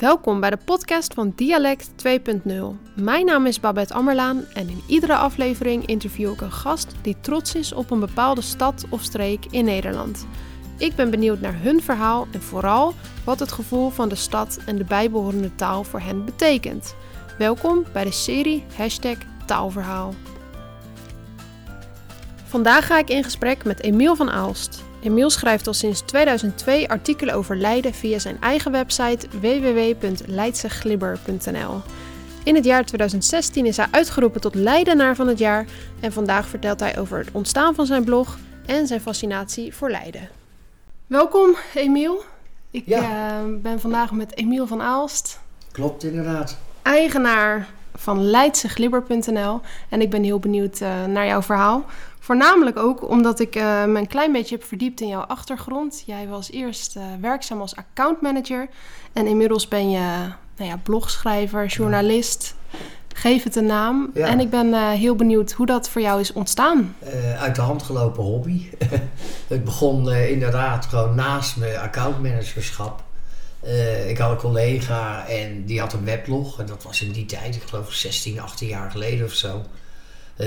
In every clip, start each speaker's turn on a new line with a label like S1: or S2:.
S1: Welkom bij de podcast van Dialect 2.0. Mijn naam is Babette Ammerlaan en in iedere aflevering interview ik een gast die trots is op een bepaalde stad of streek in Nederland. Ik ben benieuwd naar hun verhaal en vooral wat het gevoel van de stad en de bijbehorende taal voor hen betekent. Welkom bij de serie Hashtag Taalverhaal. Vandaag ga ik in gesprek met Emiel van Aalst. Emiel schrijft al sinds 2002 artikelen over Leiden via zijn eigen website www.leidseglibber.nl. In het jaar 2016 is hij uitgeroepen tot Leidenaar van het jaar en vandaag vertelt hij over het ontstaan van zijn blog en zijn fascinatie voor Leiden. Welkom Emiel. Ik
S2: Ja.
S1: eh, ben vandaag met Emiel van Aalst,
S2: Klopt inderdaad.
S1: eigenaar van leidseglibber.nl en ik ben heel benieuwd eh, naar jouw verhaal. Voornamelijk ook omdat ik eh, me een klein beetje heb verdiept in jouw achtergrond. Jij was eerst eh, werkzaam als accountmanager en inmiddels ben je nou ja, blogschrijver, journalist. Geef het een naam.
S2: Ja.
S1: En ik ben heel benieuwd hoe dat voor jou is ontstaan.
S2: Uit de hand gelopen hobby. het begon inderdaad gewoon naast mijn accountmanagerschap. Eh, ik had een collega en die had een weblog. En dat was in die tijd, ik geloof 16, 18 jaar geleden of zo. Eh,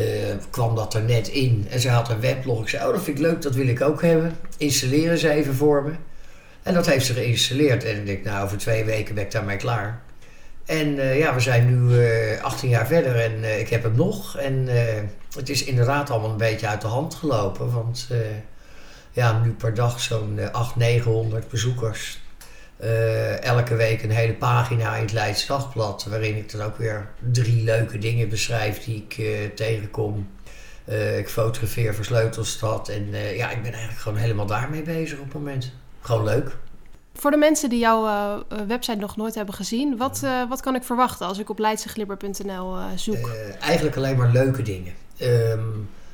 S2: kwam dat er net in. En zij had een weblog. Ik zei, oh dat vind ik leuk, dat wil ik ook hebben. Installeren ze even voor me. En dat heeft ze geïnstalleerd. En ik denk, nou over twee weken ben ik daarmee klaar. En eh, ja, we zijn nu eh 18 jaar verder en ik heb hem nog. En het is inderdaad allemaal een beetje uit de hand gelopen. Want ja, nu per dag zo'n eh, 800, 900 bezoekers. Eh, elke week een hele pagina in het Leids Dagblad. Waarin ik dan ook weer drie leuke dingen beschrijf die ik eh, tegenkom. Eh, ik fotografeer voor Sleutelstad. En ja, ik ben eigenlijk gewoon helemaal daarmee bezig op het moment. Gewoon leuk.
S1: Voor de mensen die jouw website nog nooit hebben gezien, wat, wat kan ik verwachten als ik op leidseglibber.nl zoek?
S2: Eigenlijk alleen maar leuke dingen. Ehm,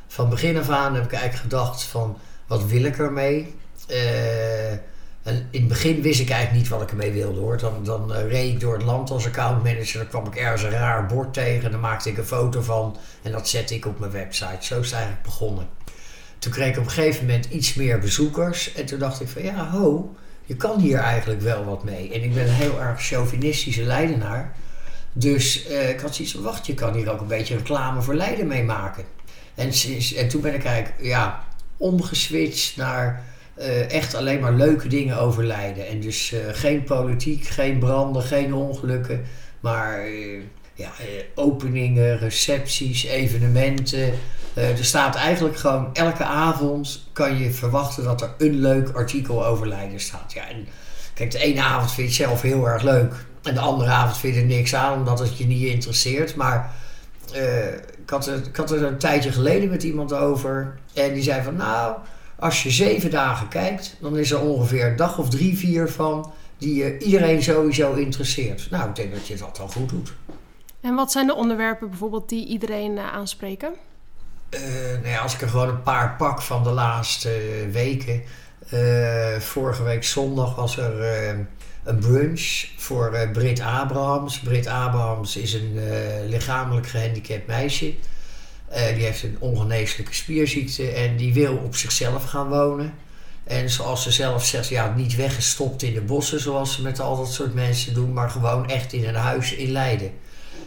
S2: van begin af aan heb ik eigenlijk gedacht van wat wil ik ermee? Eh, in het begin wist ik eigenlijk niet wat ik ermee wilde hoor. Dan, dan eh, reed ik door het land als accountmanager. Dan kwam ik ergens een raar bord tegen. Dan maakte ik een foto van. En dat zette ik op mijn website. Zo is het eigenlijk begonnen. Toen kreeg ik op een gegeven moment iets meer bezoekers. En toen dacht ik van ja ho, je kan hier eigenlijk wel wat mee. En ik ben een heel erg chauvinistische leidenaar. Dus eh, ik had zoiets van, wacht, je kan hier ook een beetje reclame voor Leiden mee maken. En, en toen ben ik eigenlijk ja, omgeswitcht naar eh, echt alleen maar leuke dingen over Leiden. En dus eh, geen politiek, geen branden, geen ongelukken. Maar eh, ja, openingen, recepties, evenementen. Er staat eigenlijk gewoon elke avond kan je verwachten dat er een leuk artikel over Leiden staat. Ja, en kijk, de ene avond vind je zelf heel erg leuk. En de andere avond vind je er niks aan omdat het je niet interesseert. Maar ik, had het, ik had er een tijdje geleden met iemand over. En die zei van nou, als je zeven dagen kijkt, dan is er ongeveer een dag of drie, vier van die iedereen sowieso interesseert. Nou, ik denk dat je dat al goed doet.
S1: En wat zijn de onderwerpen bijvoorbeeld die iedereen eh, aanspreken?
S2: Eh, nou ja, als ik er gewoon een paar pak van de laatste eh, weken. Vorige week zondag was er een brunch voor Britt Abrahams. Britt Abrahams is een lichamelijk gehandicapt meisje. Eh, die heeft een ongeneeslijke spierziekte en die wil op zichzelf gaan wonen. En zoals ze zelf zegt, ja, niet weggestopt in de bossen zoals ze met al dat soort mensen doen, maar gewoon echt in een huis in Leiden.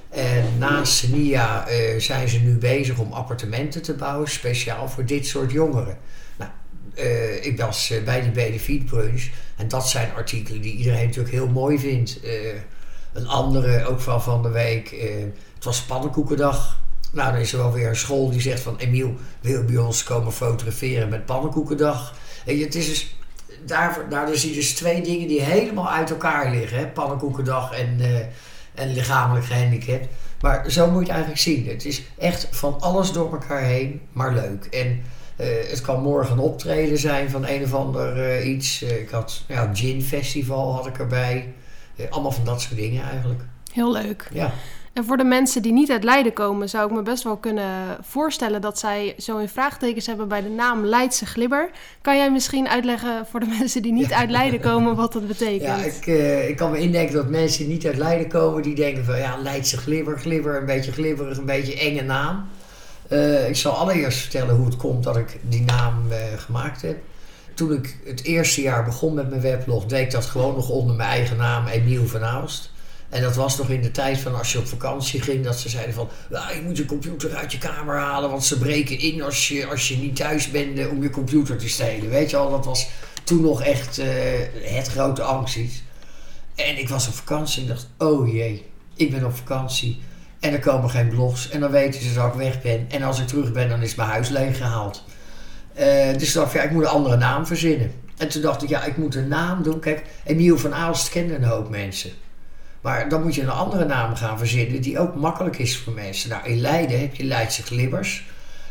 S2: En naast Senia eh, zijn ze nu bezig om appartementen te bouwen, speciaal voor dit soort jongeren. Nou, eh, ik was bij die Benefiet brunch en dat zijn artikelen die iedereen natuurlijk heel mooi vindt. Een andere, ook van van de week, het was pannenkoekendag. Nou, dan is er wel weer een school die zegt van... Emiel, wil bij ons komen fotograferen met pannenkoekendag? En het is dus... Daar, zie je dus twee dingen die helemaal uit elkaar liggen. Hè? Pannenkoekendag en, eh, en lichamelijk gehandicapt. Maar zo moet je het eigenlijk zien. Het is echt van alles door elkaar heen, maar leuk. En eh, het kan morgen een optreden zijn van een of ander eh, iets. Ik had ja, Gin Festival had ik erbij. Allemaal van dat soort dingen eigenlijk.
S1: Heel leuk.
S2: Ja.
S1: En voor de mensen die niet uit Leiden komen, zou ik me best wel kunnen voorstellen dat zij zo in vraagtekens hebben bij de naam Leidse Glibber. Kan jij misschien uitleggen voor de mensen die niet
S2: Ja.
S1: uit Leiden komen wat dat betekent?
S2: Ja, ik, eh, ik kan me indenken dat mensen die niet uit Leiden komen, die denken van ja, Leidse glibber, glibber, een beetje glibberig, een beetje enge naam. Eh, ik zal allereerst vertellen hoe het komt dat ik die naam eh, gemaakt heb. toen ik het eerste jaar begon met mijn weblog, deed ik dat gewoon nog onder mijn eigen naam, Emiel van Aalst. En dat was nog in de tijd van als je op vakantie ging, dat ze zeiden van, ja, je moet je computer uit je kamer halen, want ze breken in als je, als je niet thuis bent eh, om je computer te stelen. Weet je al, dat was toen nog echt uh, het grote angst. En ik was op vakantie en dacht, oh jee, ik ben op vakantie. En er komen geen blogs. En dan weten ze dat ik weg ben. En als ik terug ben, dan is mijn huis leeg gehaald. Uh, dus dacht ik, ja, ik moet een andere naam verzinnen. En toen dacht ik, ja, ik moet een naam doen. Kijk, Emiel van Aalst kende een hoop mensen. Maar dan moet je een andere naam gaan verzinnen die ook makkelijk is voor mensen. Nou, in Leiden heb je Leidse Glibbers.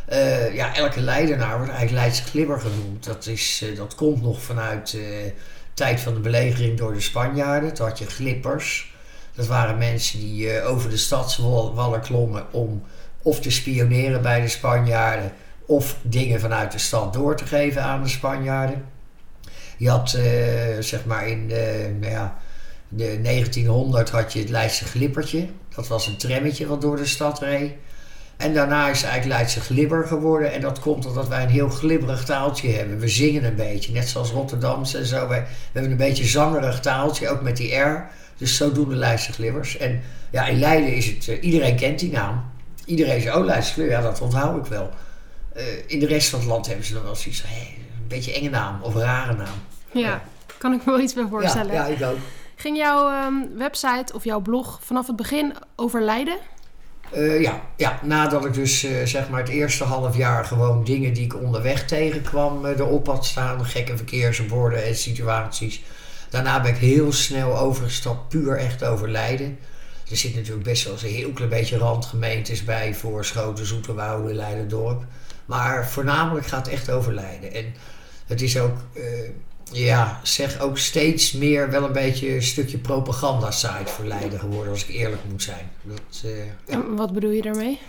S2: Uh, ja, elke Leidenaar wordt eigenlijk Leidse Glibber genoemd. Dat, is, uh, dat komt nog vanuit de tijd van de belegering door de Spanjaarden. Toen had je glippers. Dat waren mensen die over de stadswallen klommen om of te spioneren bij de Spanjaarden of dingen vanuit de stad door te geven aan de Spanjaarden. Je had zeg maar in nou ja, de 1900 had je het Leidse Glippertje. Dat was een trammetje wat door de stad reed. En daarna is het eigenlijk Leidse Glibber geworden. En dat komt omdat wij een heel glibberig taaltje hebben. We zingen een beetje, net zoals Rotterdamse en zo. Wij, we hebben een beetje zangerig taaltje, ook met die R. Dus zo doen de Leidse Glibbers. En ja, in Leiden is het, uh, iedereen kent die naam. Iedereen zegt, oh Leidse Glibber, ja dat onthoud ik wel. Uh, in de rest van het land hebben ze dan wel zoiets hey, een beetje enge naam of rare naam.
S1: Ja, ja, kan ik me wel iets bij voorstellen.
S2: Ja, ja ik ook.
S1: Ging jouw um, website of jouw blog vanaf het begin over Leiden?
S2: Uh, ja, ja, nadat ik dus uh, zeg maar het eerste half jaar gewoon dingen die ik onderweg tegenkwam uh, erop had staan. Gekke verkeersborden en situaties. Daarna ben ik heel snel overgestapt, puur echt over Leiden. Er zit natuurlijk best wel eens een heel klein beetje randgemeentes bij voor Schoten, Zoeterwoude, Leiden-dorp. Maar voornamelijk gaat het echt over Leiden. En het is ook, ja, zeg ook steeds meer wel een beetje een stukje propaganda-site voor Leiden geworden, als ik eerlijk moet zijn. Dat, uh,
S1: ja. Wat bedoel je daarmee?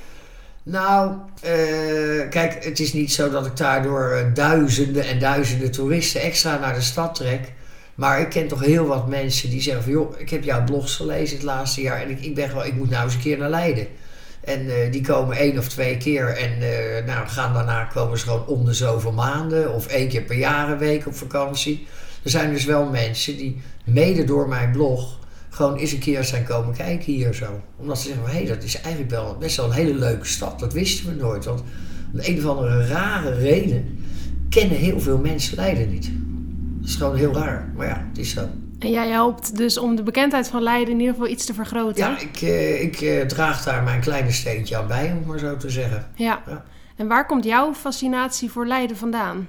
S2: Nou, uh, kijk, het is niet zo dat ik daardoor duizenden en duizenden toeristen extra naar de stad trek. Maar ik ken toch heel wat mensen die zeggen van... joh, ik heb jouw blogs gelezen het laatste jaar... en ik, ik ben gewoon, ik moet nou eens een keer naar Leiden. En uh, die komen één of twee keer en uh, nou, gaan daarna komen ze gewoon om de zoveel maanden... of één keer per jaar een week op vakantie. Er zijn dus wel mensen die mede door mijn blog... gewoon eens een keer zijn komen kijken hier zo. Omdat ze zeggen, hé, hey, dat is eigenlijk wel best wel een hele leuke stad. Dat wisten we nooit, want om een of andere rare reden... kennen heel veel mensen Leiden niet. Dat is gewoon heel raar, maar ja, het is zo.
S1: En jij helpt dus om de bekendheid van Leiden in ieder geval iets te vergroten?
S2: Ja, ik, uh, ik uh, draag daar mijn kleine steentje aan bij, om het maar zo te zeggen.
S1: Ja. ja. En waar komt jouw fascinatie voor Leiden vandaan?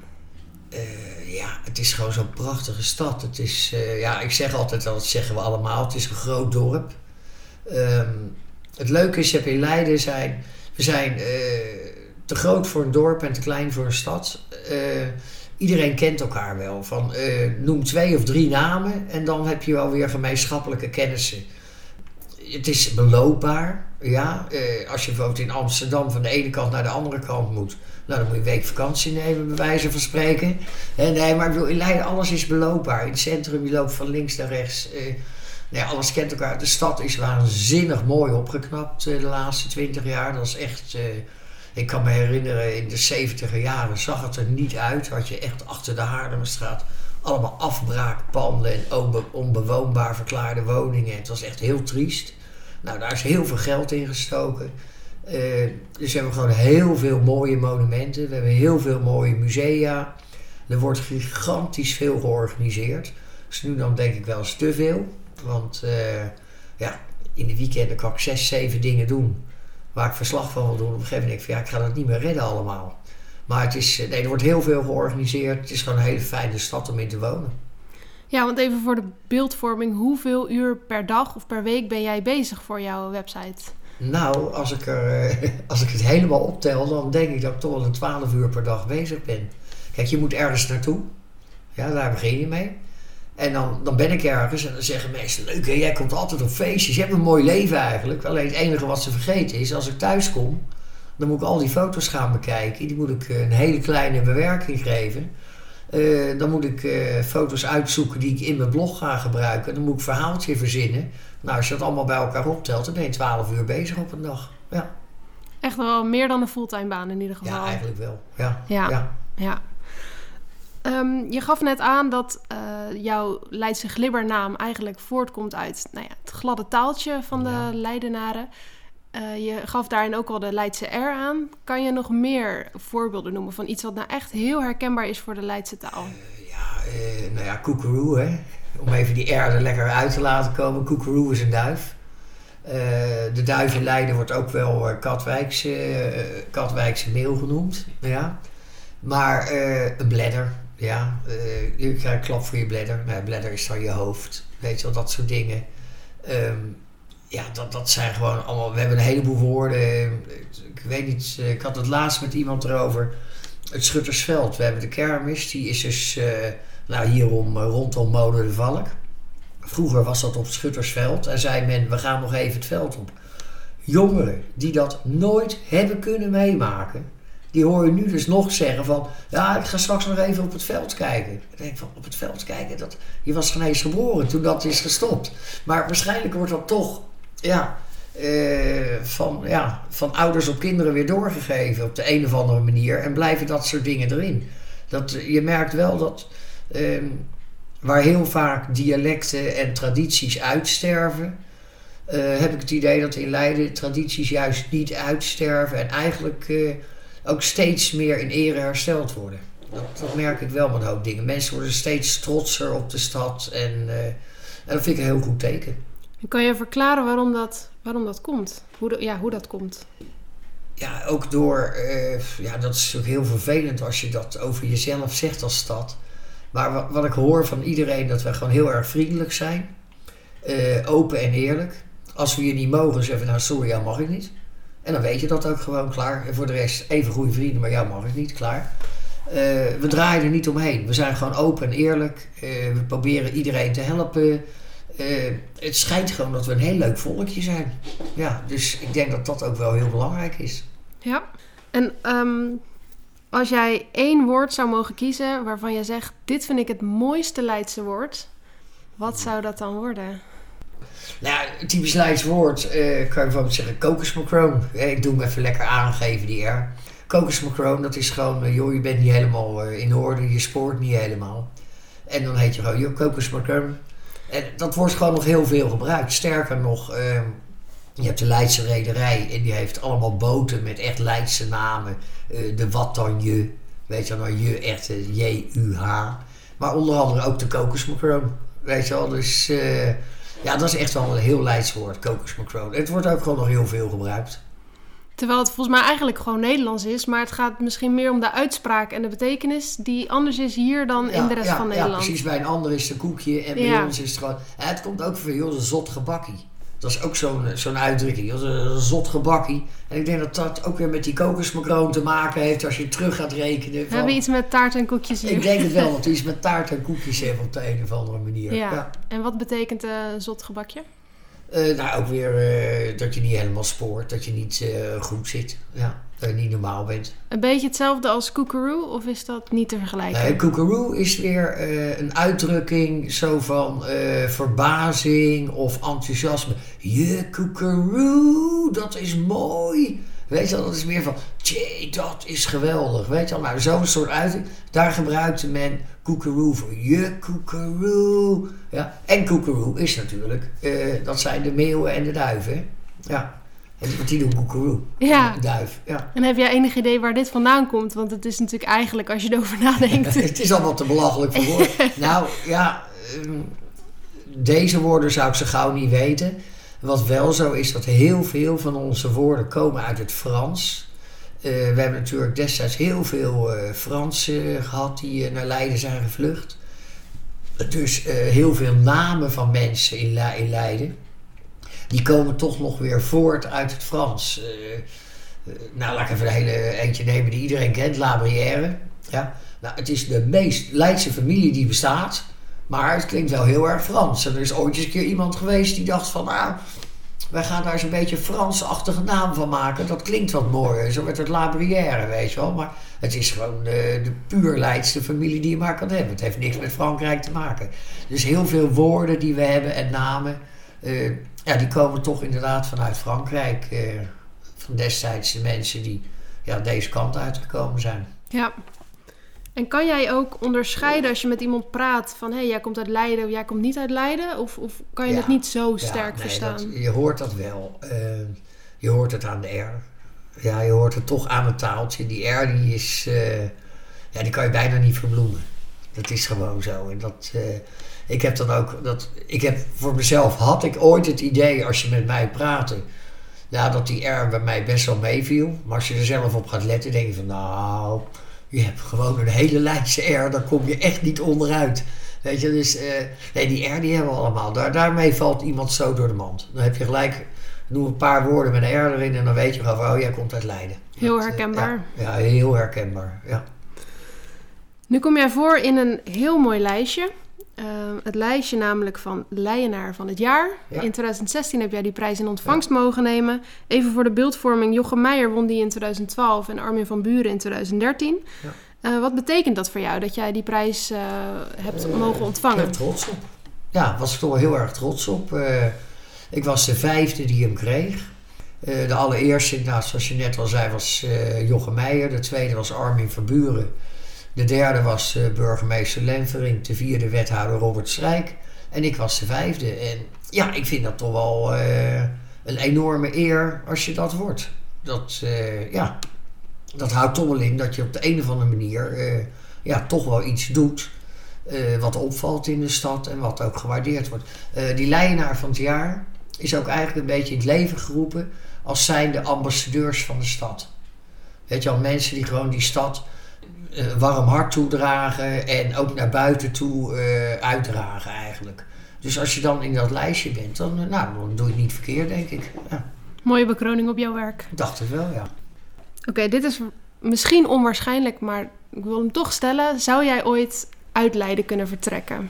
S2: Uh, ja, het is gewoon zo'n prachtige stad. Het is, ja, ik zeg altijd, dat zeggen we allemaal, het is een groot dorp. Um, het leuke is, je in Leiden zijn, we zijn te groot voor een dorp en te klein voor een stad iedereen kent elkaar wel. Van, uh, noem twee of drie namen en dan heb je wel weer gemeenschappelijke kennissen. Het is beloopbaar. Ja? Uh, als je bijvoorbeeld in Amsterdam van de ene kant naar de andere kant moet. Nou, dan moet je een week vakantie nemen, bij wijze van spreken. Nee, maar bedoel, in Leiden alles is beloopbaar. In het centrum, je loopt van links naar rechts. nee, alles kent elkaar. De stad is waanzinnig mooi opgeknapt de laatste twintig jaar. Dat is echt ik kan me herinneren, in de 70 jaren zag het er niet uit. Had je echt achter de Haarlemmerstraat allemaal afbraakpanden en onbewoonbaar verklaarde woningen. Het was echt heel triest. Nou, daar is heel veel geld in gestoken. Uh, dus we gewoon heel veel mooie monumenten. We hebben heel veel mooie musea. Er wordt gigantisch veel georganiseerd. Dus nu dan denk ik wel eens te veel. Want uh, ja, in de weekenden kan ik zes, zeven dingen doen waar ik verslag van wil doen. Op een gegeven moment denk ik van ja, ik ga dat niet meer redden allemaal. Maar het is, nee, er wordt heel veel georganiseerd. Het is gewoon een hele fijne stad om in te wonen.
S1: Ja, want even voor de beeldvorming. Hoeveel uur per dag of per week ben jij bezig voor jouw website?
S2: Nou, als ik, er, eh, als ik het helemaal optel, dan denk ik dat ik toch wel een 12 uur per dag bezig ben. Kijk, je moet ergens naartoe. Ja, daar begin je mee. En dan, dan ben ik ergens en dan zeggen mensen: Leuk, hè? jij komt altijd op feestjes. Je hebt een mooi leven eigenlijk. Alleen het enige wat ze vergeten is: als ik thuis kom, dan moet ik al die foto's gaan bekijken. Die moet ik eh, een hele kleine bewerking geven. Uh, dan moet ik uh, foto's uitzoeken die ik in mijn blog ga gebruiken. Dan moet ik een verhaaltje verzinnen. Nou, als je dat allemaal bij elkaar optelt, dan ben je 12 uur bezig op een dag. Ja.
S1: Echt wel meer dan een fulltime baan in ieder geval.
S2: Ja, eigenlijk wel. Ja.
S1: ja. ja. ja. Ehm, je gaf net aan dat uh, jouw Leidse glibbernaam eigenlijk voortkomt uit nou ja, het gladde taaltje van de Leidenaren. Uh, je gaf daarin ook al de Leidse R aan. Kan je nog meer voorbeelden noemen van iets wat nou echt heel herkenbaar is voor de Leidse taal?
S2: Uh, ja, nou ja, koekeroe hè. Om even die R er lekker uit te laten komen. Koekeroe is een duif. de duif in Leiden wordt ook wel Katwijkse, Katwijkse meel genoemd. Ja. Maar een bladder, ja, uh, krijgt een klap voor je bladder. Nou, bladder is dan je hoofd. Weet je wel, dat soort dingen. Um, ja, dat, dat zijn gewoon allemaal... We hebben een heleboel woorden. Ik weet niet, ik had het laatst met iemand erover. Het Schuttersveld. We hebben de kermis. Die is dus uh, nou, hierom rondom Molen de Valk. Vroeger was dat op Schuttersveld. En zei men, we gaan nog even het veld op. Jongeren die dat nooit hebben kunnen meemaken die hoor je nu dus nog zeggen van, ja, ik ga straks nog even op het veld kijken. Ik denk van, op het veld kijken, dat, je was geen eens geboren toen dat is gestopt. Maar waarschijnlijk wordt dat toch, ja, uh, van, ja, van ouders op kinderen weer doorgegeven op de een of andere manier. En blijven dat soort dingen erin. Dat, je merkt wel dat, uh, waar heel vaak dialecten en tradities uitsterven... Uh, heb ik het idee dat in Leiden tradities juist niet uitsterven en eigenlijk ook steeds meer in ere hersteld worden. Dat, dat, merk ik wel met een hoop dingen. Mensen worden steeds trotser op de stad en, uh, en dat vind ik een heel goed teken.
S1: kan je verklaren waarom dat, waarom dat komt? Hoe, ja, hoe dat komt?
S2: Ja, ook door, uh, ja, dat is natuurlijk heel vervelend als je dat over jezelf zegt als stad. Maar wat, wat ik hoor van iedereen, dat we gewoon heel erg vriendelijk zijn. Uh, open en eerlijk. Als we je niet mogen, zeggen we nou sorry, ja mag ik niet. En dan weet je dat ook gewoon klaar. En voor de rest even goede vrienden, maar jou mag ik niet, klaar. Uh, we draaien er niet omheen. We zijn gewoon open en eerlijk. Uh, we proberen iedereen te helpen. Uh, het schijnt gewoon dat we een heel leuk volkje zijn. Ja, dus ik denk dat dat ook wel heel belangrijk is.
S1: Ja, en um, als jij één woord zou mogen kiezen waarvan je zegt: Dit vind ik het mooiste Leidse woord, wat zou dat dan worden?
S2: Nou typisch Leids woord uh, kan je bijvoorbeeld zeggen kokosmacroon. ik doe hem even lekker aangeven, die R. Kokosmacroon, dat is gewoon, uh, joh, je bent niet helemaal in orde, je spoort niet helemaal. En dan heet je gewoon, joh. En dat wordt gewoon nog heel veel gebruikt. Sterker nog, ehm, je hebt de Leidse rederij en die heeft allemaal boten met echt Leidse namen. de wat dan je, weet je wel, nou je echt J-U-H. Maar onder andere ook de kokosmacroon, weet je wel. Dus... Ja, dat is echt wel een heel Leids woord. Het wordt ook gewoon nog heel veel gebruikt.
S1: Terwijl het volgens mij eigenlijk gewoon Nederlands is, maar het gaat misschien meer om de uitspraak en de betekenis die anders is hier dan in de rest van Nederland.
S2: Ja, precies. Bij een ander is het een koekje en bij ons is het gewoon. het komt ook van joh, een zot gebakkie. Dat is ook zo'n zo'n uitdrukking. Dat is een zot gebakkie. En ik denk dat dat ook weer met die kokosmacroon te maken heeft als je terug gaat rekenen. Van,
S1: We hebben iets met taart en koekjes hier.
S2: Ik denk het wel, dat we iets met taart en koekjes hebben op de een of andere manier.
S1: Ja. En wat betekent uh, zot gebakje?
S2: Uh, nou, ook weer uh, dat je niet helemaal spoort, dat je niet goed zit. Ja dat je niet normaal bent.
S1: Een beetje hetzelfde als koekeroe, of is dat niet te vergelijken?
S2: Nee, koekeroe is weer uh, een uitdrukking zo van uh, verbazing of enthousiasme. Je koekeroe, dat is mooi. Weet je wel, dat is meer van, dat is geweldig. Weet je wel, nou zo'n soort uitdrukking. Daar gebruikte men koekeroe voor. Je koekeroe. Ja, en koekeroe is natuurlijk, uh, dat zijn de meeuwen en de duiven. Ja. En die doen koekeroe. Ja. Duif. Ja.
S1: En heb jij enig idee waar dit vandaan komt? Want het is natuurlijk eigenlijk, als je erover nadenkt...
S2: het is allemaal te belachelijk voor woorden. nou, ja... Ehm, deze woorden zou ik zo gauw niet weten. Wat wel zo is, dat heel veel van onze woorden komen uit het Frans. Uh, we hebben natuurlijk destijds heel veel uh, Fransen gehad die uh, naar Leiden zijn gevlucht. Dus heel veel namen van mensen in, Le in Leiden die komen toch nog weer voort uit het Frans. Uh, nou, laat ik even een hele eentje nemen die iedereen kent, La Brière. Ja? Nou, het is de meest Leidse familie die bestaat, maar het klinkt wel heel erg Frans. En er is ooit eens een keer iemand geweest die dacht van, nou, wij gaan daar eens een beetje Fransachtige naam van maken. Dat klinkt wat mooier. Zo werd het La Brière, weet je wel. Maar het is gewoon de, de puur Leidse familie die je maar kan hebben. Het heeft niks met Frankrijk te maken. Dus heel veel woorden die we hebben en namen... ja, die komen toch inderdaad vanuit Frankrijk. Eh, van destijds de mensen die ja, deze kant uitgekomen zijn.
S1: Ja. En kan jij ook onderscheiden als je met iemand praat van hé, hey, jij komt uit Leiden of jij komt niet uit Leiden? Of, of kan je
S2: Ja.
S1: dat niet zo
S2: Ja,
S1: sterk
S2: nee,
S1: verstaan?
S2: dat- je hoort dat wel. Eh, je hoort het aan de R. Ja, je hoort het toch aan het taaltje. Die R die is, eh, ja, die kan je bijna niet verbloemen. Dat is gewoon zo. En dat, eh, ik heb dan ook, dat, ik heb voor mezelf, had ik ooit het idee als je met mij praatte, ja, dat die R bij mij best wel meeviel. Maar als je er zelf op gaat letten, denk je van, nou, je hebt gewoon een hele lijstje R, daar kom je echt niet onderuit. Weet je, dus eh, nee, die R die hebben we allemaal. Daar, daarmee valt iemand zo door de mand. Dan heb je gelijk, noem een paar woorden met een R erin en dan weet je gewoon van, oh, jij komt uit Leiden.
S1: Heel
S2: Dat, eh,
S1: herkenbaar.
S2: ja, ja, heel herkenbaar. Ja.
S1: Nu kom jij voor in een heel mooi lijstje. Ehm, het lijstje namelijk van Leienaar van het jaar.
S2: Ja.
S1: In 2016 heb jij die prijs in ontvangst mogen nemen. Even voor de beeldvorming. Jochem Meijer won die in 2012 en Armin van Buren in 2013.
S2: Ja.
S1: Eh, wat betekent dat voor jou dat jij die prijs eh, hebt
S2: Eh,
S1: mogen
S2: Ik
S1: ontvangen?
S2: ben trots op. Ja, was ik toch wel heel erg trots op. Ik was de vijfde die hem kreeg. De allereerste, nou, zoals je net al zei, was Jochem Meijer. De tweede was Armin van Buren. De derde was eh, burgemeester Lenvering. De vierde wethouder Robert Strijk. En ik was de vijfde. En ja, ik vind dat toch wel eh, een enorme eer als je dat wordt. Dat, eh, ja, dat houdt toch wel in dat je op de een of andere manier ja, toch wel iets doet. wat opvalt in de stad en wat ook gewaardeerd wordt. Die Leienaar van het jaar is ook eigenlijk een beetje in het leven geroepen als zijnde ambassadeurs van de stad. Weet je wel, mensen die gewoon die stad warm hart toedragen en ook naar buiten toe eh, uitdragen eigenlijk. Dus als je dan in dat lijstje bent, dan, eh, nou, dan doe je het niet verkeerd, denk ik. Ja,
S1: Mooie bekroning op jouw werk.
S2: dacht het wel, ja.
S1: Oké, dit is misschien onwaarschijnlijk, maar ik wil hem toch stellen. Zou jij ooit uit Leiden kunnen vertrekken?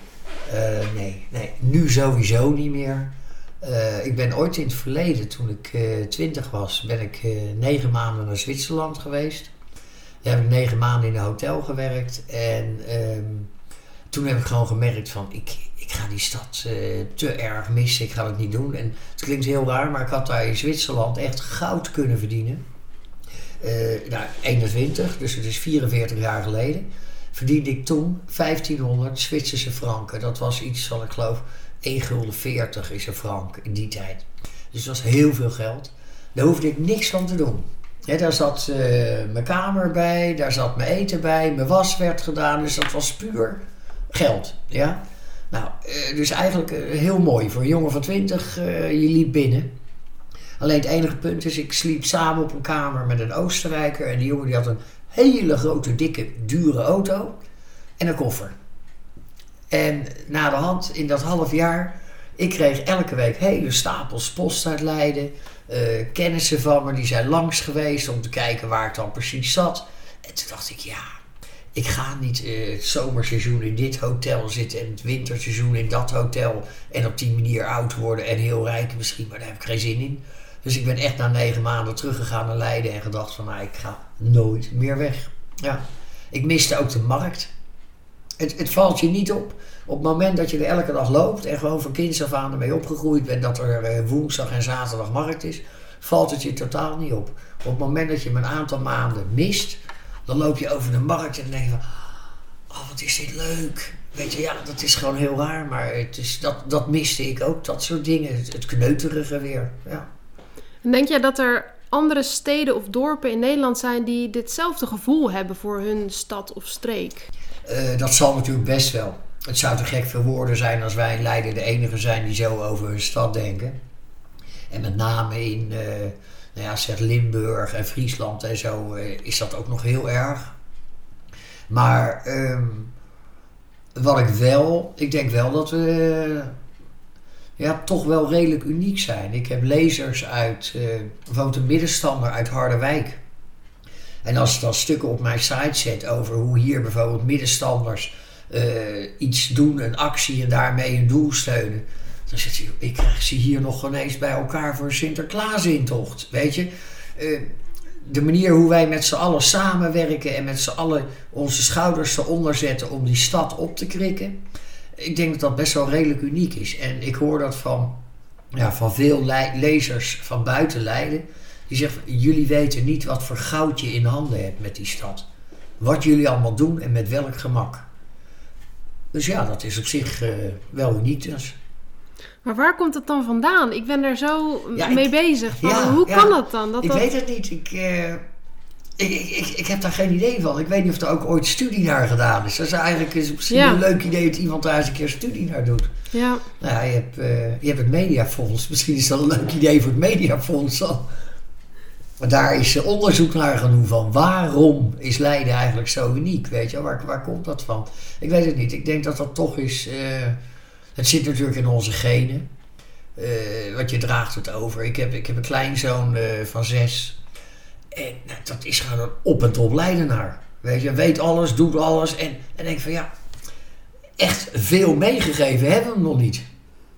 S2: Eh, nee, nee, nu sowieso niet meer. Eh, ik ben ooit in het verleden, toen ik eh, twintig was, ben ik eh, negen maanden naar Zwitserland geweest. Daar heb ik negen maanden in een hotel gewerkt. En ehm, toen heb ik gewoon gemerkt van, ik, ik ga die stad eh, te erg missen. Ik ga het niet doen. En het klinkt heel raar, maar ik had daar in Zwitserland echt goud kunnen verdienen. Eh, nou, 21, dus het is 44 jaar geleden verdiende ik toen 1500 Zwitserse franken. Dat was iets van, ik geloof, 1 gulden 40 is een frank in die tijd. Dus dat was heel veel geld. Daar hoefde ik niks van te doen. Daar zat eh, mijn kamer bij, daar zat mijn eten bij, mijn was werd gedaan. Dus dat was puur geld. Ja? Nou, eh, dus eigenlijk eh, heel mooi. Voor een jongen van 20, eh, je liep binnen. Alleen het enige punt is, ik sliep samen op een kamer met een Oostenrijker. En die jongen die had een hele grote, dikke, dure auto en een koffer. En na de hand, in dat half jaar, ik kreeg elke week hele stapels post uit Leiden. Eh, kennissen van me, die zijn langs geweest om te kijken waar ik dan precies zat. En toen dacht ik, ja, ik ga niet eh, het zomerseizoen in dit hotel zitten en het winterseizoen in dat hotel. En op die manier oud worden en heel rijk misschien, maar daar heb ik geen zin in. Dus ik ben echt na negen maanden teruggegaan naar Leiden en gedacht van, nou, ik ga nooit meer weg. Ja. Ik miste ook de markt. Het, valt je niet op. Op het moment dat je er elke dag loopt en gewoon van kinds af aan ermee opgegroeid bent dat er eh, woensdag en zaterdag markt is, valt het je totaal niet op. Op het moment dat je hem een aantal maanden mist, dan loop je over de markt en denk je van, oh wat is dit leuk. Weet je, ja, dat is gewoon heel raar, maar het is, dat, dat miste ik ook, dat soort dingen. Het, het kneuterige weer, ja.
S1: En denk jij dat er andere steden of dorpen in Nederland zijn die ditzelfde gevoel hebben voor hun stad of streek?
S2: Eh, dat zal natuurlijk best wel. Het zou te gek voor woorden zijn als wij in Leiden de enige zijn die zo over hun stad denken. En met name in eh, nou ja, zeg Limburg en Friesland en zo eh, is dat ook nog heel erg. Maar ehm, wat ik wel, ik denk wel dat we ja, toch wel redelijk uniek zijn. Ik heb lezers uit, eh bijvoorbeeld een middenstander uit Harderwijk. En als ik dan stukken op mijn site zet over hoe hier bijvoorbeeld middenstanders eh, iets doen, een actie en daarmee een doel steunen. Dan zegt hij, ik krijg ze hier nog ineens bij elkaar voor Sinterklaasintocht. Weet je, Eh, de manier hoe wij met z'n allen samenwerken en met z'n allen onze schouders eronder zetten om die stad op te krikken. Ik denk dat dat best wel redelijk uniek is. En ik hoor dat van, ja, van veel le- lezers van buiten Leiden. Die zeggen, jullie weten niet wat voor goud je in handen hebt met die stad. wat jullie allemaal doen en met welk gemak. Dus ja, dat is op zich uh, wel uniek dus.
S1: Maar waar komt het dan vandaan? Ik ben daar zo mee bezig. hoe kan dat dan? Dat
S2: ik weet het niet. Ik, uh, ik, ik, ik, heb daar geen idee van. Ik weet niet of er ook ooit studie naar gedaan is. Dat is eigenlijk is misschien een leuk idee dat iemand daar eens een keer studie naar doet.
S1: Ja.
S2: Nou je hebt, uh, je hebt het Mediafonds. Misschien is dat een leuk idee voor het Mediafonds al. Daar is onderzoek naar genoeg van. Waarom is Leiden eigenlijk zo uniek? Weet je, waar, waar komt dat van? Ik weet het niet. Ik denk dat dat toch is. Uh, het zit natuurlijk in onze genen. Uh, want je draagt het over. Ik heb, ik heb een kleinzoon van zes. En nou, dat is gewoon een op- en top Leidenaar. Weet je, weet alles, doet alles. En, en denk van ja, echt veel meegegeven hebben we hem nog niet.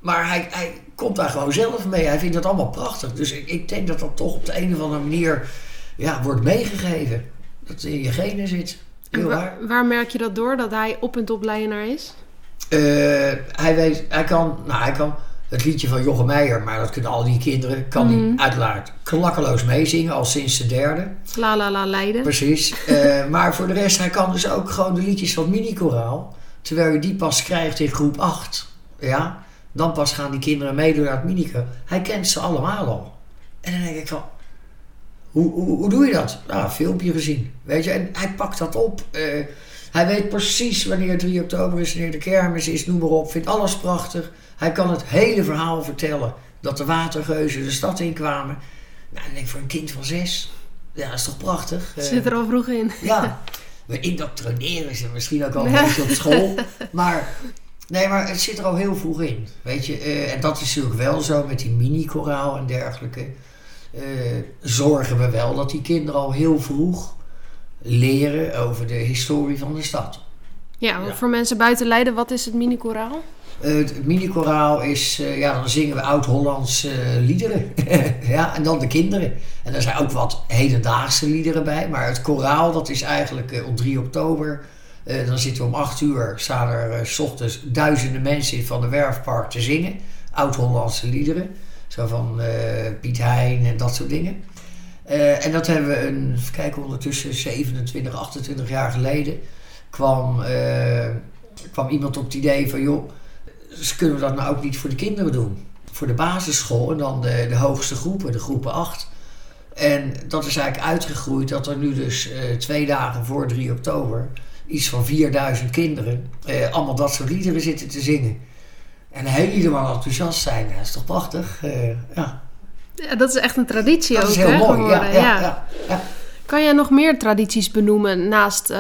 S2: Maar hij, hij komt daar gewoon zelf mee. Hij vindt dat allemaal prachtig. Dus ik, ik denk dat dat toch op de een of andere manier ja, wordt meegegeven. Dat het in je genen zit. Heel
S1: waar, waar, merk je dat door, dat hij op en top Leidenaar is?
S2: Uh, hij, weet, hij, kan, nou, hij kan het liedje van Jochem Meijer, maar dat kunnen al die kinderen, kan hij mhm. uiteraard klakkeloos meezingen, al sinds de derde.
S1: La la la Leiden.
S2: Precies. uh, maar voor de rest, hij kan dus ook gewoon de liedjes van Mini-koraal, terwijl je die pas krijgt in groep 8. Ja, dan pas gaan die kinderen meedoen naar het Minico. Hij kent ze allemaal al. En dan denk ik van, hoe, hoe, hoe doe je dat? Nou, filmpje gezien. Weet je, en hij pakt dat op. Uh, hij weet precies wanneer 3 oktober is, wanneer de kermis is, noem maar op. Vindt alles prachtig. Hij kan het hele verhaal vertellen. Dat de watergeuzen de stad inkwamen. Nou, dan denk ik voor een kind van zes. Ja, dat is toch prachtig.
S1: Zit er al vroeg in.
S2: Ja. We indoctrineren ze misschien ook al een beetje op school. Maar, nee, maar het zit er al heel vroeg in. Weet je, uh, en dat is natuurlijk wel zo met die mini-koraal en dergelijke. Uh, zorgen we wel dat die kinderen al heel vroeg leren over de historie van de stad.
S1: Ja, ja. voor mensen buiten Leiden, wat is het mini-koraal?
S2: Uh, het mini-koraal is, uh, ja, dan zingen we oud-Hollandse uh, liederen. ja, en dan de kinderen. En er zijn ook wat hedendaagse liederen bij. Maar het koraal, dat is eigenlijk op 3 oktober. Dan zitten we om 8 uur, staan er s ochtends duizenden mensen van de Werfpark te zingen. Oud-Hollandse liederen. Zo van Piet Hein en dat soort dingen. en dat hebben we, een, kijk, ondertussen 27, 28 jaar geleden... kwam, kwam iemand op het idee van, joh kunnen we dat nou ook niet voor de kinderen doen? Voor de basisschool en dan de, de hoogste groepen, de groepen 8. En dat is eigenlijk uitgegroeid dat er nu dus twee dagen voor 3 oktober iets van 4000 kinderen uh, allemaal dat soort liederen zitten te zingen. En helemaal enthousiast zijn. Dat is toch prachtig? Uh, ja.
S1: ja, dat is echt een traditie
S2: dat
S1: ook.
S2: Dat is heel mooi, ja, ja,
S1: ja. ja, Kan jij nog meer tradities benoemen naast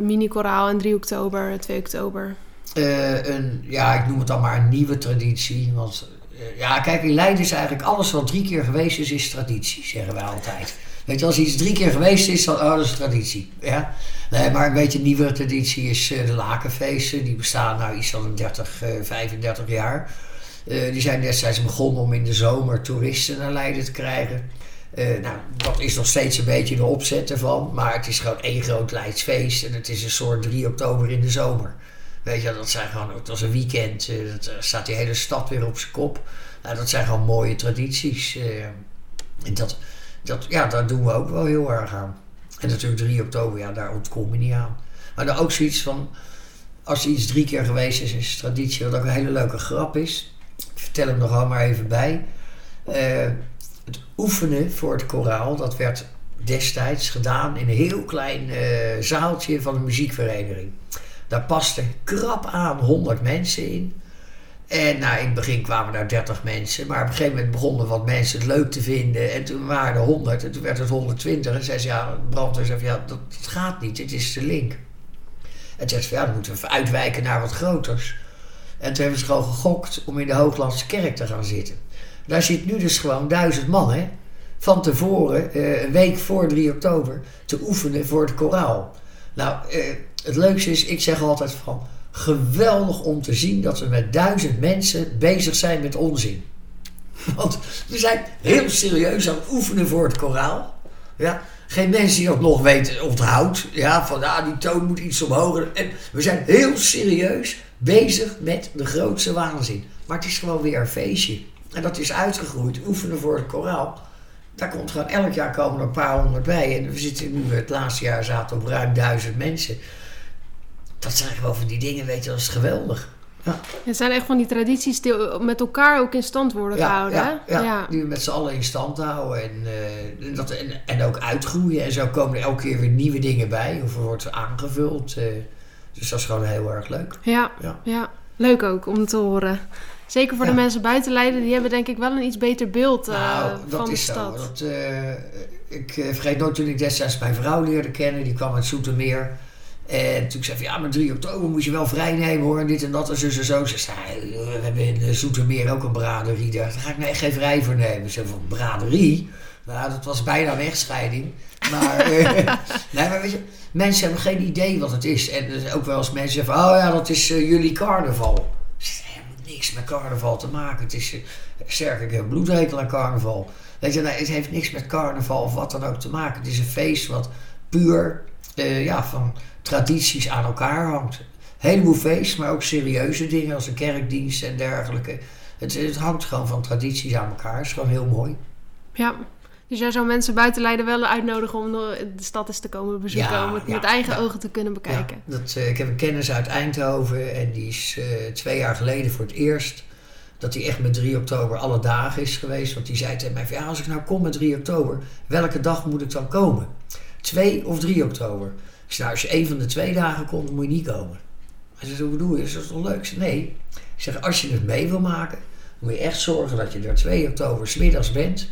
S1: mini-koraal en 3 oktober, 2 oktober?
S2: uh, een, ja, ik noem het dan maar een nieuwe traditie. Want uh, ja, kijk, in Leiden is eigenlijk alles wat drie keer geweest is, is traditie, zeggen wij altijd. Weet je, als iets drie keer geweest is, dan oh, dat is traditie. Ja? Nee, maar een beetje een nieuwe traditie is uh, de lakenfeesten. Die bestaan nou iets van 30, 35 jaar. die zijn destijds begonnen om in de zomer toeristen naar Leiden te krijgen. nou, dat is nog steeds een beetje de opzet ervan. Maar het is gewoon één groot Leidsfeest. En het is een soort 3 oktober in de zomer. Weet je, dat zijn gewoon, het was een weekend, dat, staat die hele stad weer op zijn kop. Nou, dat zijn gewoon mooie tradities. Dat, ja, daar doen we ook wel heel erg aan. En natuurlijk 3 oktober, ja, daar ontkom je niet aan. Maar dan ook zoiets van, als iets drie keer geweest is, is traditie, wat ook een hele leuke grap is. Ik vertel hem nog allemaal even bij. Uh, het oefenen voor het koraal, dat werd destijds gedaan in een heel klein zaaltje van een muziekvereniging. Daar pasten krap aan 100 mensen in. En nou, in het begin kwamen daar 30 mensen. Maar op een gegeven moment begonnen wat mensen het leuk te vinden. En toen waren er 100 en toen werd het 120. En zei ze, ja, brandweer zei ja, dat, gaat niet. Dit is de link. En zei ze, ja, dan moeten we uitwijken naar wat groters. En toen hebben ze gewoon gegokt om in de Hooglandse kerk te gaan zitten. Daar zit nu dus gewoon duizend man, hè. Van tevoren, eh, een week voor 3 oktober, te oefenen voor het koraal. Nou, eh, het leukste is, ik zeg altijd van geweldig om te zien dat we met duizend mensen bezig zijn met onzin. Want we zijn heel serieus aan het oefenen voor het koraal. Ja, geen mensen die dat nog weten onthoudt. Ja, van ah, die toon moet iets omhoog. En we zijn heel serieus bezig met de grootste waanzin. Maar het is gewoon weer een feestje. En dat is uitgegroeid, oefenen voor het koraal. daar komt gewoon elk jaar komen een paar honderd bij. En we zitten nu, het laatste jaar zaten op ruim duizend mensen. Dat zijn gewoon van die dingen, weet je, dat is geweldig. Ja.
S1: Het zijn echt van die tradities die met elkaar ook in stand worden gehouden.
S2: Ja, ja, die we met z'n allen in stand houden. En, eh, dat, en, en ook uitgroeien. En zo komen er elke keer weer nieuwe dingen bij. Of er wordt aangevuld. eh. dus dat is gewoon heel erg leuk.
S1: Ja,
S2: Ja.
S1: leuk ook om te horen. Zeker voor de mensen buiten Leiden, die hebben denk ik wel een iets beter beeld eh,
S2: nou, dat
S1: van de
S2: is zo.
S1: stad.
S2: Dat, eh, ik eh, vergeet nooit toen ik destijds mijn vrouw leerde kennen. Die kwam uit Zoetermeer. En toen zei van ja, maar 3 oktober moet je wel vrij nemen hoor. En dit en dat en zo en zo. Ze zei, "Eh, we hebben in eh, Zoetermeer ook een braderie. Daar ga ik nou echt geen vrij voor nemen. Ze zei van braderie? Nou, dat was bijna een echtscheiding. Maar, eh, nee, maar mensen hebben geen idee wat het is. En zijn ook wel eens mensen zeggen van, oh ja, dat is jullie carnaval. Ze helemaal niks met carnaval te maken. Het is, uh, ik heb bloedhekel aan carnaval. Weet je, nee, het heeft niks met carnaval of wat dan ook te maken. Het is een feest wat puur eh, ja, van tradities aan elkaar hangt. Een heleboel feest, maar ook serieuze dingen als een kerkdienst en dergelijke. Het, het hangt gewoon van tradities aan elkaar. Het is gewoon heel mooi.
S1: Ja. Dus jij zou mensen buiten Leiden wel uitnodigen om de stad eens te komen bezoeken.
S2: Ja,
S1: om het
S2: ja,
S1: met eigen
S2: ja.
S1: ogen te kunnen bekijken.
S2: Dat, eh, ik heb een kennis uit Eindhoven en die is eh, twee jaar geleden voor het eerst dat hij echt met 3 oktober alle dagen is geweest. Want die zei tegen mij: van, ja, als ik nou kom met 3 oktober, welke dag moet ik dan komen? 2 of 3 oktober? Ik nou, als je één van de twee dagen komt, dan moet je niet komen. Hij zei: hoe bedoel je? Is dat toch leuk? Nee. Ik zeg: als je het mee wil maken, moet je echt zorgen dat je er 2 oktober 's middags bent.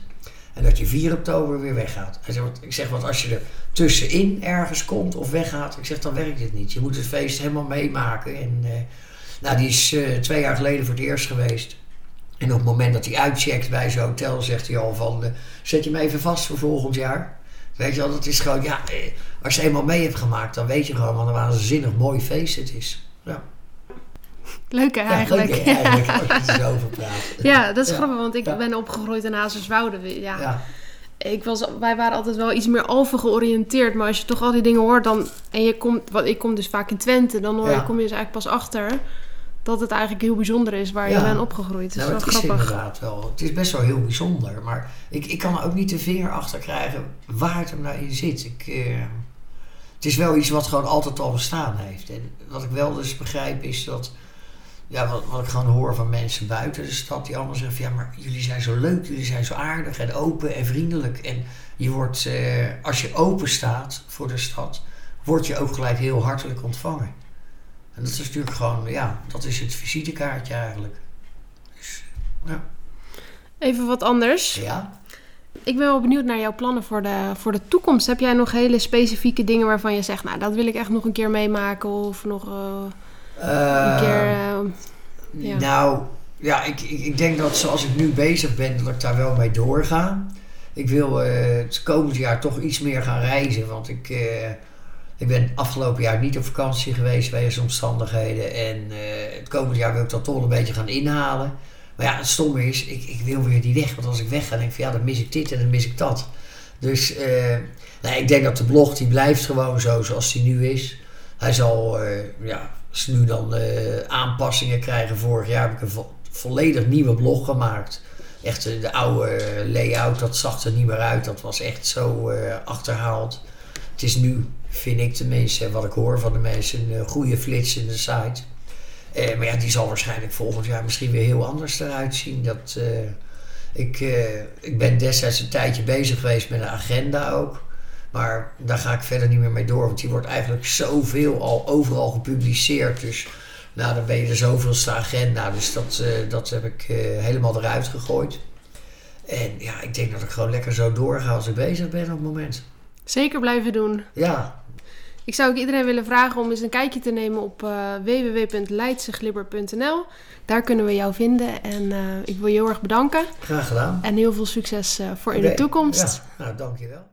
S2: En dat je 4 oktober weer weggaat. Hij want- ik zeg, want als je er tussenin ergens komt of weggaat, ik zeg, dan werkt het niet. Je moet het feest helemaal meemaken. En, eh, nou, die is eh, twee jaar geleden voor het eerst geweest. En op het moment dat hij uitcheckt bij zijn hotel, zegt hij al van, eh, zet je me even vast voor volgend jaar. Weet je wel, dat is gewoon, ja, eh, als je eenmaal mee hebt gemaakt, dan weet je gewoon wat een waanzinnig mooi feest het is. Ja,
S1: Leuk hè,
S2: ja
S1: eigenlijk.
S2: leuk, hè, eigenlijk als je er zo over praat.
S1: Ja, dat is
S2: Ja.
S1: grappig, want ik
S2: Ja.
S1: ben opgegroeid in Hazerswoude. Ja,
S2: Ja,
S1: ik was, wij waren altijd wel iets meer Alphen georiënteerd. Maar als je toch al die dingen hoort, dan... En je komt, wat, ik kom dus vaak in Twente. Dan hoor kom je dus eigenlijk pas achter dat het eigenlijk heel bijzonder is waar
S2: Ja.
S1: je bent opgegroeid. Dat is
S2: nou,
S1: wel
S2: het is inderdaad wel. Het is best wel heel bijzonder. Maar ik, ik kan er ook niet de vinger achter krijgen waar het hem nou in zit. Ik, eh, het is wel iets wat gewoon altijd al bestaan heeft. En wat ik wel dus begrijp is dat... Ja, wat, wat ik gewoon hoor van mensen buiten de stad... die allemaal zeggen van... Ja, maar jullie zijn zo leuk, jullie zijn zo aardig en open en vriendelijk. En je wordt, eh, als je open staat voor de stad... word je ook gelijk heel hartelijk ontvangen. En dat is natuurlijk gewoon... Ja, dat is het visitekaartje eigenlijk. Dus, ja.
S1: Even wat anders.
S2: Ja?
S1: Ik ben wel benieuwd naar jouw plannen voor de, voor de toekomst. Heb jij nog hele specifieke dingen waarvan je zegt... Nou, dat wil ik echt nog een keer meemaken. Of nog eh, een keer... eh, ja.
S2: Nou, ja, ik, ik, ik denk dat zoals ik nu bezig ben, dat ik daar wel mee doorga. Ik wil eh, het komend jaar toch iets meer gaan reizen. Want ik, eh, ik ben afgelopen jaar niet op vakantie geweest wegens omstandigheden. En eh, het komend jaar wil ik dat toch een beetje gaan inhalen. Maar ja, het stomme is, ik, ik wil weer die weg. Want als ik weg ga, denk ik van ja, dan mis ik dit en dan mis ik dat. Dus eh, nou, ik denk dat de blog, die blijft gewoon zo zoals die nu is. Hij zal, eh, ja, nu dan aanpassingen krijgen. Vorig jaar heb ik een vo- volledig nieuwe blog gemaakt. Echt de oude layout, dat zag er niet meer uit. Dat was echt zo achterhaald. Het is nu, vind ik tenminste, en wat ik hoor van de mensen, een eh, goede flits in de site. Eh, maar ja, die zal waarschijnlijk volgend jaar misschien weer heel anders eruit zien. Dat, eh, ik, eh, ik ben destijds een tijdje bezig geweest met een agenda ook. Maar daar ga ik verder niet meer mee door. Want die wordt eigenlijk zoveel al overal gepubliceerd. Dus nou, dan ben je er zoveelste agenda. Dus dat, eh, dat heb ik eh, helemaal eruit gegooid. En ja, ik denk dat ik gewoon lekker zo doorga als ik bezig ben op het moment.
S1: Zeker blijven doen.
S2: Ja,
S1: Ik zou ook iedereen willen vragen om eens een kijkje te nemen op eh www.leidseglibber.nl. Daar kunnen we jou vinden. En eh, ik wil je heel erg bedanken.
S2: graag gedaan.
S1: En heel veel succes eh, voor in de toekomst.
S2: Ja, nou, dankjewel.